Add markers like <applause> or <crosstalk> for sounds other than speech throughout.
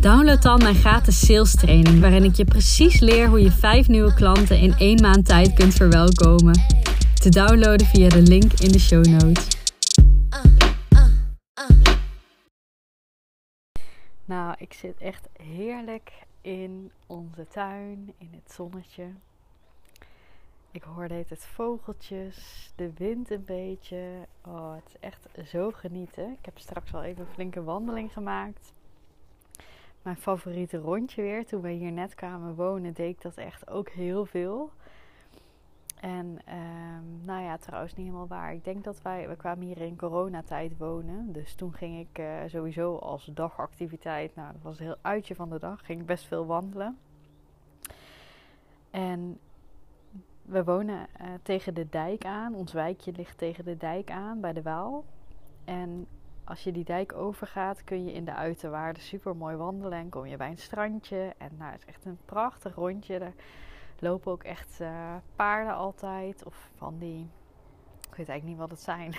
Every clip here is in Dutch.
download dan mijn gratis sales training, waarin ik je precies leer hoe je vijf nieuwe klanten in één maand tijd kunt verwelkomen. Te downloaden via de link in de show notes. Nou, ik zit echt heerlijk in onze tuin, in het zonnetje. Ik hoorde het vogeltjes, de wind een beetje. Oh, het is echt zo genieten. Ik heb straks al even een flinke wandeling gemaakt. Mijn favoriete rondje weer. Toen we hier net kwamen wonen, deed ik dat echt ook heel veel. En um, nou ja, trouwens niet helemaal waar. Ik denk dat wij, we kwamen hier in coronatijd wonen. Dus toen ging ik uh, sowieso als dagactiviteit, nou dat was een heel uitje van de dag, ging ik best veel wandelen. En we wonen uh, tegen de dijk aan. Ons wijkje ligt tegen de dijk aan bij de Waal. En als je die dijk overgaat, kun je in de uiterwaarden super mooi wandelen. En kom je bij een strandje. En nou, het is echt een prachtig rondje. Daar lopen ook echt uh, paarden altijd. Of van die. Ik weet eigenlijk niet wat het zijn.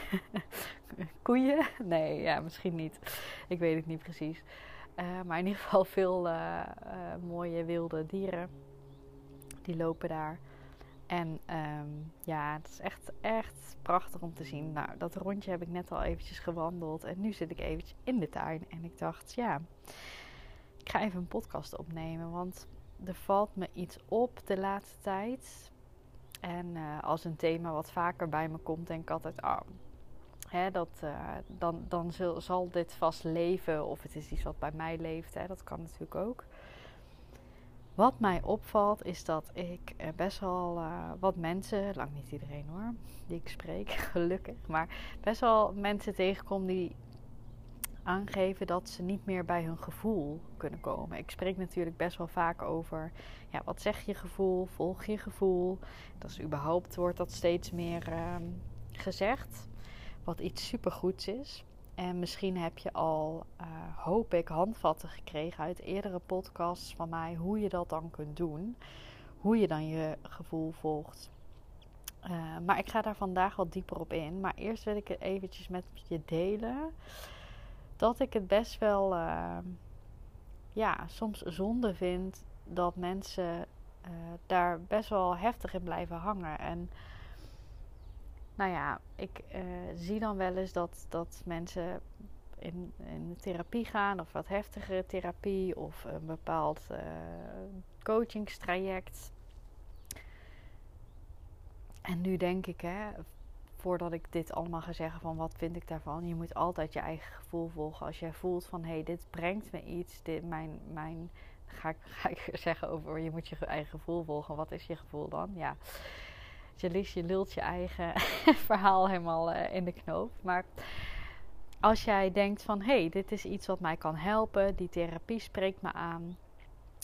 <laughs> Koeien? Nee, ja, misschien niet. Ik weet het niet precies. Uh, maar in ieder geval veel uh, mooie wilde dieren. Die lopen daar. En um, ja, het is echt, echt prachtig om te zien. Nou, dat rondje heb ik net al eventjes gewandeld. En nu zit ik eventjes in de tuin. En ik dacht, ja, ik ga even een podcast opnemen. Want er valt me iets op de laatste tijd. En uh, als een thema wat vaker bij me komt, denk ik altijd, hè, dat, uh, dan, dan zal, zal, dit vast leven. Of het is iets wat bij mij leeft. Hè, dat kan natuurlijk ook. Wat mij opvalt is dat ik best wel uh, wat mensen, lang niet iedereen hoor, die ik spreek, <laughs> gelukkig, maar best wel mensen tegenkom die aangeven dat ze niet meer bij hun gevoel kunnen komen. Ik spreek natuurlijk best wel vaak over, ja, wat zeg je gevoel, volg je gevoel. Dat is überhaupt, wordt dat steeds meer uh, gezegd, wat iets supergoeds is. En misschien heb je al, uh, hoop ik, handvatten gekregen uit eerdere podcasts van mij hoe je dat dan kunt doen. Hoe je dan je gevoel volgt. Uh, maar ik ga daar vandaag wat dieper op in. Maar eerst wil ik het eventjes met je delen. Dat ik het best wel, uh, ja, soms zonde vind dat mensen daar best wel heftig in blijven hangen. En nou ja, ik uh, zie dan wel eens dat, dat mensen in, in therapie gaan, of wat heftigere therapie, of een bepaald uh, coachingstraject. En nu denk ik, hè, voordat ik dit allemaal ga zeggen van wat vind ik daarvan, je moet altijd je eigen gevoel volgen. Als jij voelt van hé, hey, dit brengt me iets, dit, mijn, mijn, ga ik, <laughs> ga ik zeggen over je moet je eigen gevoel volgen. Wat is je gevoel dan? Ja je je lult je eigen <laughs> verhaal helemaal uh, in de knoop. Maar als jij denkt van hé, hey, dit is iets wat mij kan helpen, die therapie spreekt me aan,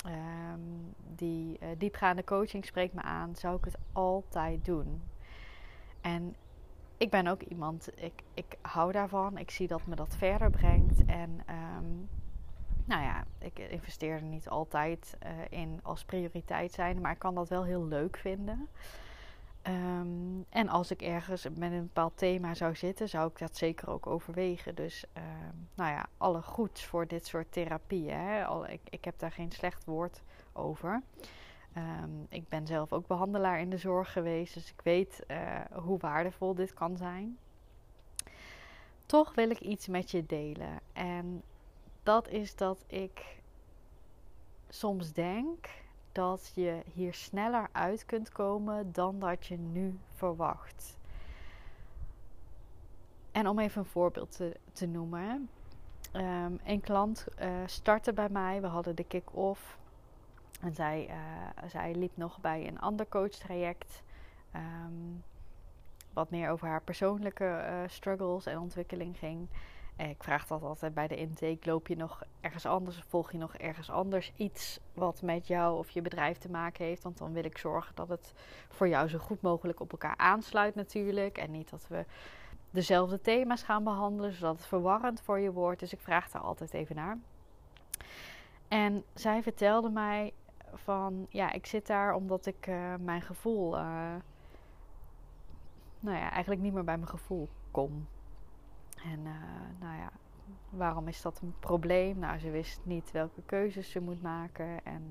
um, die uh, diepgaande coaching spreekt me aan, zou ik het altijd doen. En ik ben ook iemand, ik, ik hou daarvan, ik zie dat me dat verder brengt. En um, nou ja, ik investeer er niet altijd uh, in als prioriteit zijn, maar ik kan dat wel heel leuk vinden. En als ik ergens met een bepaald thema zou zitten, zou ik dat zeker ook overwegen. Dus um, nou ja, alle goeds voor dit soort therapieën. Ik, ik heb daar geen slecht woord over. Um, ik ben zelf ook behandelaar in de zorg geweest, dus ik weet uh, hoe waardevol dit kan zijn. Toch wil ik iets met je delen. En dat is dat ik soms denk dat je hier sneller uit kunt komen dan dat je nu verwacht. En om even een voorbeeld te, te noemen. Um, een klant uh, startte bij mij. We hadden de kick-off. En zij, uh, zij liep nog bij een ander coachtraject. Um, wat meer over haar persoonlijke uh, struggles en ontwikkeling ging. Ik vraag dat altijd bij de intake. Loop je nog ergens anders volg je nog ergens anders iets wat met jou of je bedrijf te maken heeft? Want dan wil ik zorgen dat het voor jou zo goed mogelijk op elkaar aansluit natuurlijk. En niet dat we dezelfde thema's gaan behandelen, zodat het verwarrend voor je wordt. Dus ik vraag daar altijd even naar. En zij vertelde mij van, ja, ik zit daar omdat ik uh, mijn gevoel, uh, nou ja, eigenlijk niet meer bij mijn gevoel kom. En uh, nou ja, waarom is dat een probleem? Nou, ze wist niet welke keuzes ze moet maken. En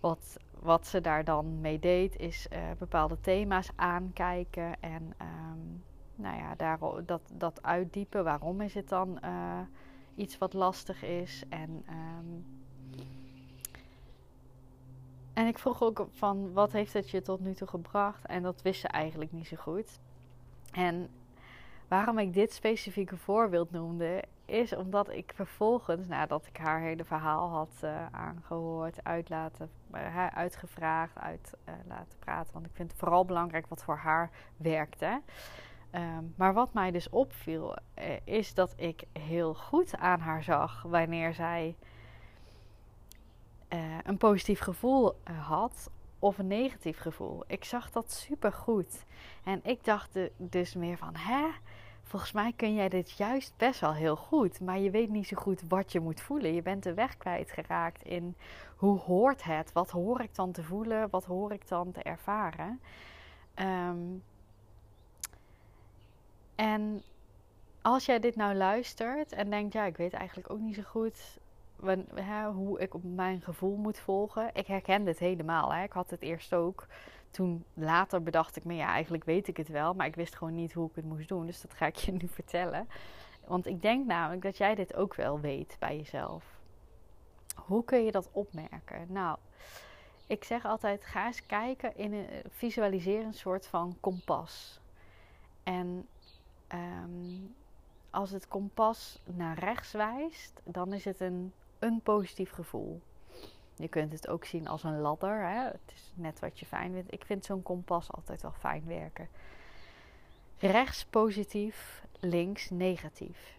wat, wat ze daar dan mee deed, is bepaalde thema's aankijken. En um, nou ja, daar, dat, dat uitdiepen. Waarom is het dan iets wat lastig is? En um, en ik vroeg ook van wat heeft het je tot nu toe gebracht? En dat wist ze eigenlijk niet zo goed. En waarom ik dit specifieke voorbeeld noemde, is omdat ik vervolgens, nadat ik haar hele verhaal had uh, aangehoord, uit laten, uh, uitgevraagd, uit uh, laten praten. Want ik vind het vooral belangrijk wat voor haar werkte. Um, maar wat mij dus opviel, is dat ik heel goed aan haar zag wanneer zij een positief gevoel had of een negatief gevoel. Ik zag dat super goed. En ik dacht dus meer van, hè? Volgens mij kun jij dit juist best wel heel goed, maar je weet niet zo goed wat je moet voelen. Je bent de weg kwijtgeraakt in hoe hoort het? Wat hoor ik dan te voelen? Wat hoor ik dan te ervaren? Um, en als jij dit nou luistert en denkt, ja, ik weet eigenlijk ook niet zo goed hoe ik op mijn gevoel moet volgen. Ik herken dit helemaal. Hè. Ik had het eerst ook. Toen later bedacht ik me, ja, eigenlijk weet ik het wel, maar ik wist gewoon niet hoe ik het moest doen. Dus dat ga ik je nu vertellen. Want ik denk namelijk dat jij dit ook wel weet bij jezelf. Hoe kun je dat opmerken? Nou, ik zeg altijd: ga eens kijken in een visualiseer een soort van kompas. En um, als het kompas naar rechts wijst, dan is het een een positief gevoel. Je kunt het ook zien als een ladder. Hè? Het is net wat je fijn vindt. Ik vind zo'n kompas altijd wel fijn werken. Rechts positief, links negatief.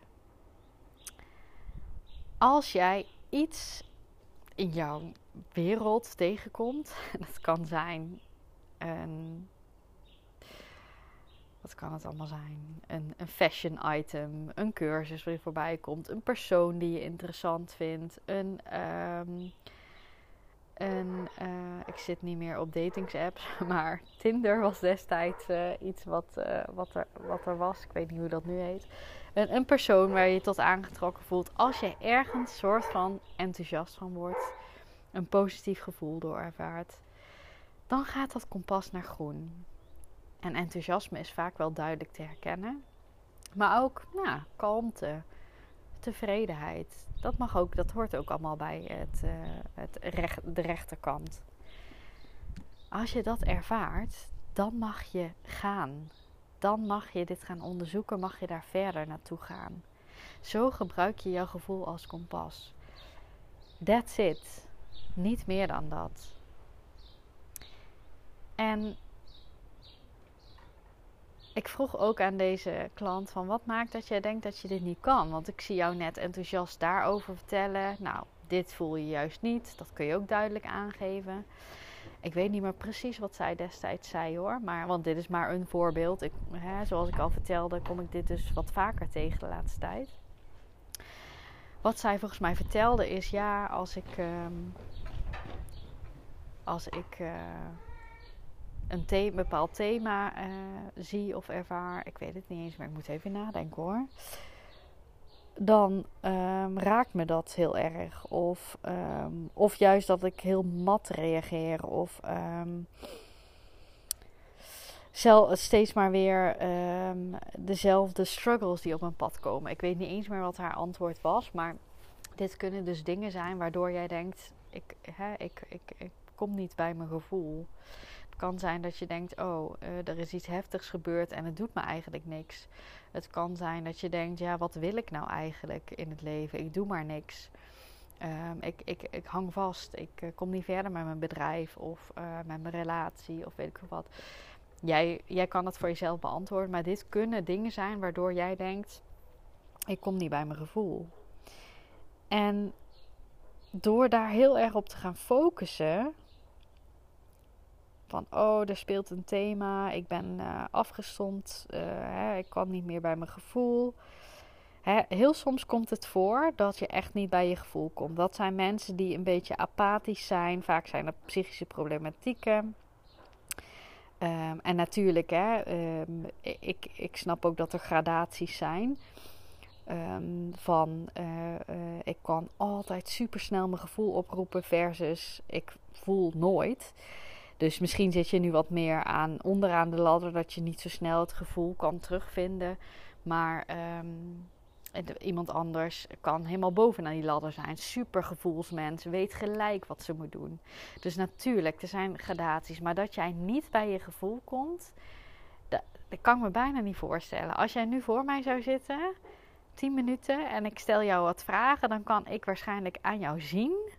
Als jij iets in jouw wereld tegenkomt, <laughs> dat kan zijn een wat kan het allemaal zijn? Een, een fashion item, een cursus je voorbij komt, een persoon die je interessant vindt, een. Een uh, ik zit niet meer op datingsapps, <laughs> maar Tinder was destijds uh, iets wat, uh, wat, er, wat er was. Ik weet niet hoe dat nu heet. Een, een persoon waar je je tot aangetrokken voelt. Als je ergens soort van enthousiast van wordt, een positief gevoel door ervaart, dan gaat dat kompas naar groen. En enthousiasme is vaak wel duidelijk te herkennen. Maar ook kalmte, tevredenheid. Dat mag ook, dat hoort ook allemaal bij het, uh, het recht, de rechterkant. Als je dat ervaart, dan mag je gaan. Dan mag je dit gaan onderzoeken, mag je daar verder naartoe gaan. Zo gebruik je jouw gevoel als kompas. That's it. Niet meer dan dat. En ik vroeg ook aan deze klant van wat maakt dat jij denkt dat je dit niet kan? Want ik zie jou net enthousiast daarover vertellen. Nou, dit voel je juist niet. Dat kun je ook duidelijk aangeven. Ik weet niet meer precies wat zij destijds zei hoor. Maar, want dit is maar een voorbeeld. Ik, hè, zoals ik al vertelde, kom ik dit dus wat vaker tegen de laatste tijd. Wat zij volgens mij vertelde is: ja, als ik. Um, als ik. Uh, een, bepaald thema uh, zie of ervaar, ik weet het niet eens, maar ik moet even nadenken hoor. Dan um, raakt me dat heel erg. Of, um, of juist dat ik heel mat reageer. Of um, steeds maar weer dezelfde struggles die op mijn pad komen. Ik weet niet eens meer wat haar antwoord was. Maar dit kunnen dus dingen zijn waardoor jij denkt: ik, hè, ik, ik, ik kom niet bij mijn gevoel kan zijn dat je denkt: oh, uh, er is iets heftigs gebeurd en het doet me eigenlijk niks. Het kan zijn dat je denkt: ja, wat wil ik nou eigenlijk in het leven? Ik doe maar niks. Um, ik, ik, ik hang vast. Ik uh, kom niet verder met mijn bedrijf of uh, met mijn relatie of weet ik wat. Jij, jij kan het voor jezelf beantwoorden, maar dit kunnen dingen zijn waardoor jij denkt: Ik kom niet bij mijn gevoel. En door daar heel erg op te gaan focussen, van oh, er speelt een thema, ik ben uh, hè, ik kan niet meer bij mijn gevoel. Hè, heel soms komt het voor dat je echt niet bij je gevoel komt. Dat zijn mensen die een beetje apathisch zijn, vaak zijn er psychische problematieken. Um, en natuurlijk, hè, um, ik, ik snap ook dat er gradaties zijn. Um, van uh, ik kan altijd super snel mijn gevoel oproepen versus ik voel nooit. Dus misschien zit je nu wat meer aan onderaan de ladder dat je niet zo snel het gevoel kan terugvinden. Maar um, iemand anders kan helemaal bovenaan die ladder zijn. Super gevoelsmens, weet gelijk wat ze moet doen. Dus natuurlijk, er zijn gradaties. Maar dat jij niet bij je gevoel komt, dat, dat kan ik me bijna niet voorstellen. Als jij nu voor mij zou zitten, 10 minuten, en ik stel jou wat vragen, dan kan ik waarschijnlijk aan jou zien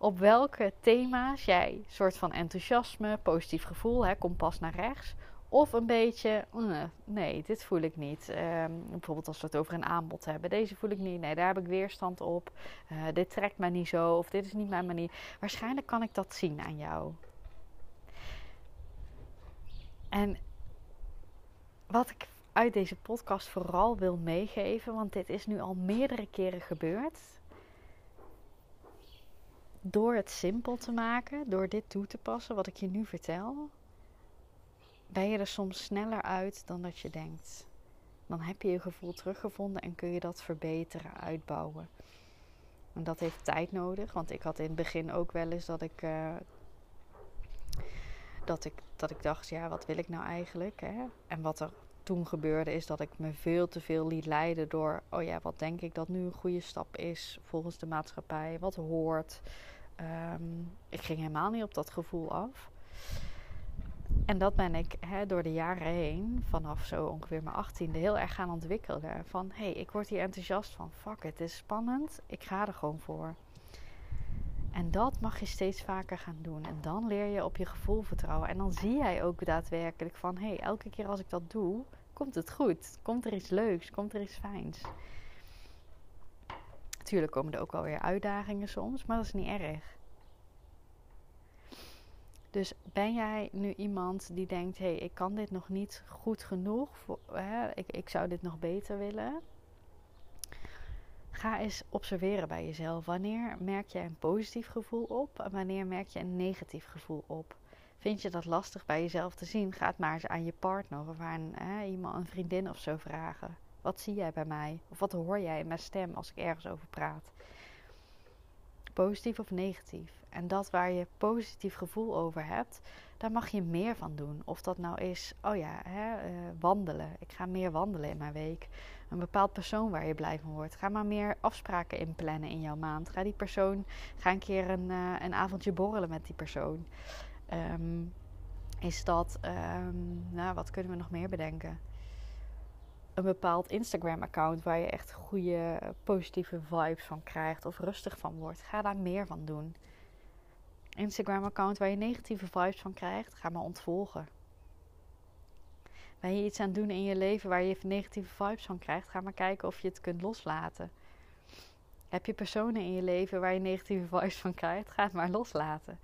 op welke thema's jij soort van enthousiasme, positief gevoel, hè, kompas naar rechts. Of een beetje, uh, nee, dit voel ik niet. Um, bijvoorbeeld als we het over een aanbod hebben. Deze voel ik niet. Nee, daar heb ik weerstand op. Uh, dit trekt mij niet zo. Of dit is niet mijn manier. Waarschijnlijk kan ik dat zien aan jou. En wat ik uit deze podcast vooral wil meegeven, want dit is nu al meerdere keren gebeurd door het simpel te maken, door dit toe te passen, wat ik je nu vertel, ben je er soms sneller uit dan dat je denkt. Dan heb je je gevoel teruggevonden en kun je dat verbeteren, uitbouwen. En dat heeft tijd nodig, want ik had in het begin ook wel eens dat ik, uh, dat ik, dat ik dacht, ja, wat wil ik nou eigenlijk? Hè? En wat er toen gebeurde is dat ik me veel te veel liet leiden door, oh ja, wat denk ik dat nu een goede stap is volgens de maatschappij, wat hoort. Um, ik ging helemaal niet op dat gevoel af. En dat ben ik door de jaren heen, vanaf zo ongeveer mijn achttiende, heel erg gaan ontwikkelen. Van hé, hey, ik word hier enthousiast van. Fuck, het is spannend. Ik ga er gewoon voor. En dat mag je steeds vaker gaan doen. En dan leer je op je gevoel vertrouwen. En dan zie jij ook daadwerkelijk van hé, hey, elke keer als ik dat doe, komt het goed. Komt er iets leuks, komt er iets fijns. Natuurlijk komen er ook wel weer uitdagingen soms, maar dat is niet erg. Dus ben jij nu iemand die denkt: hé, hey, ik kan dit nog niet goed genoeg, hè, ik, ik zou dit nog beter willen? Ga eens observeren bij jezelf. Wanneer merk je een positief gevoel op en wanneer merk je een negatief gevoel op? Vind je dat lastig bij jezelf te zien? Ga het maar eens aan je partner of aan iemand, een vriendin of zo vragen. Wat zie jij bij mij? Of wat hoor jij in mijn stem als ik ergens over praat? Positief of negatief? En dat waar je positief gevoel over hebt, daar mag je meer van doen. Of dat nou is, oh ja, hè, uh, wandelen. Ik ga meer wandelen in mijn week. Een bepaald persoon waar je blij van wordt. Ga maar meer afspraken inplannen in jouw maand. Ga die persoon, ga een keer een, uh, een avondje borrelen met die persoon. Um, is dat, um, nou wat kunnen we nog meer bedenken? een bepaald Instagram-account waar je echt goede positieve vibes van krijgt of rustig van wordt. Ga daar meer van doen. Instagram-account waar je negatieve vibes van krijgt, ga maar ontvolgen. Ben je iets aan het doen in je leven waar je negatieve vibes van krijgt, ga maar kijken of je het kunt loslaten. Heb je personen in je leven waar je negatieve vibes van krijgt, ga het maar loslaten.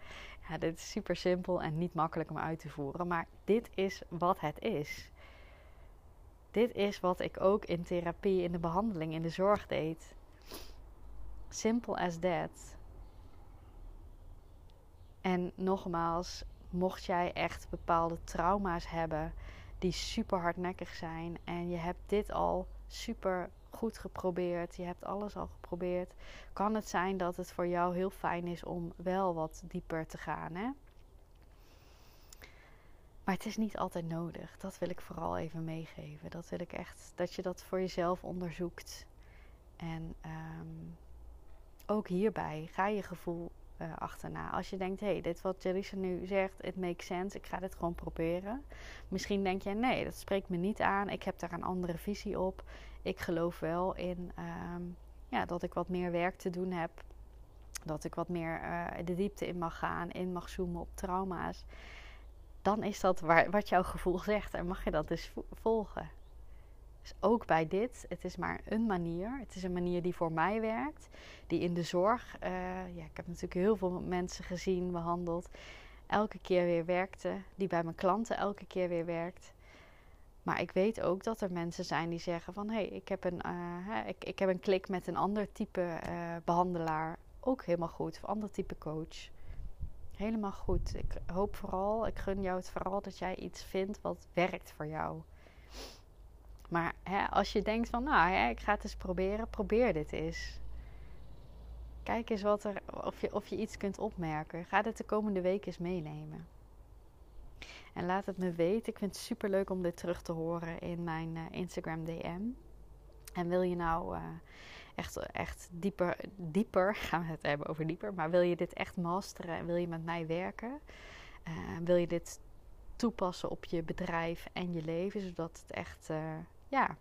Ja, dit is super simpel en niet makkelijk om uit te voeren, maar dit is wat het is. Dit is wat ik ook in therapie, in de behandeling, in de zorg deed. Simple as that. En nogmaals, mocht jij echt bepaalde trauma's hebben die super hardnekkig zijn en je hebt dit al super goed geprobeerd, je hebt alles al geprobeerd, kan het zijn dat het voor jou heel fijn is om wel wat dieper te gaan. Hè? Maar het is niet altijd nodig. Dat wil ik vooral even meegeven. Dat wil ik echt, dat je dat voor jezelf onderzoekt. En um, ook hierbij ga je gevoel uh, achterna. Als je denkt, hé, hey, dit wat Jelisa nu zegt, it makes sense, ik ga dit gewoon proberen. Misschien denk je, nee, dat spreekt me niet aan, ik heb daar een andere visie op. Ik geloof wel in um, ja, dat ik wat meer werk te doen heb. Dat ik wat meer uh, de diepte in mag gaan, in mag zoomen op trauma's dan is dat waar, wat jouw gevoel <laughs> zegt en mag je dat dus volgen. Dus ook bij dit, het is maar een manier. Het is een manier die voor mij werkt. Die in de zorg, uh, ja, ik heb natuurlijk heel veel mensen gezien, behandeld. Elke keer weer werkte. Die bij mijn klanten elke keer weer werkt. Maar ik weet ook dat er mensen zijn die zeggen van... hé, hey, ik, heb een, uh, ik, ik heb een klik met een ander type uh, behandelaar. Ook helemaal goed. Of ander type coach. Helemaal goed. Ik hoop vooral, ik gun jou het vooral dat jij iets vindt wat werkt voor jou. Maar hè, als je denkt van, nou, hè, ik ga het eens proberen, probeer dit eens. Kijk eens wat er, of, je, of je iets kunt opmerken. Ga dit de komende week eens meenemen. En laat het me weten. Ik vind het super leuk om dit terug te horen in mijn uh, Instagram DM. En wil je nou uh, echt, echt dieper, dieper, <laughs> gaan we het hebben over dieper, maar wil je dit echt masteren en wil je met mij werken? Uh, wil je dit toepassen op je bedrijf en je leven, zodat het echt ja,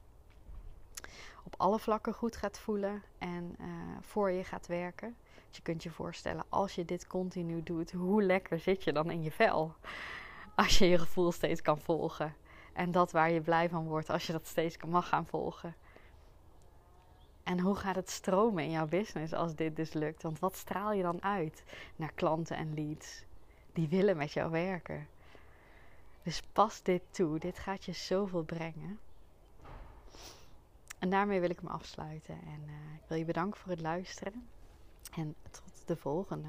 op alle vlakken goed gaat voelen en uh, voor je gaat werken. Je kunt je voorstellen, als je dit continu doet, hoe lekker zit je dan in je vel? Als je je gevoel steeds kan volgen. En dat waar je blij van wordt, als je dat steeds mag gaan volgen. En hoe gaat het stromen in jouw business als dit dus lukt? Want wat straal je dan uit naar klanten en leads? Die willen met jou werken. Dus pas dit toe. Dit gaat je zoveel brengen. En daarmee wil ik me afsluiten. En uh, ik wil je bedanken voor het luisteren. En tot de volgende.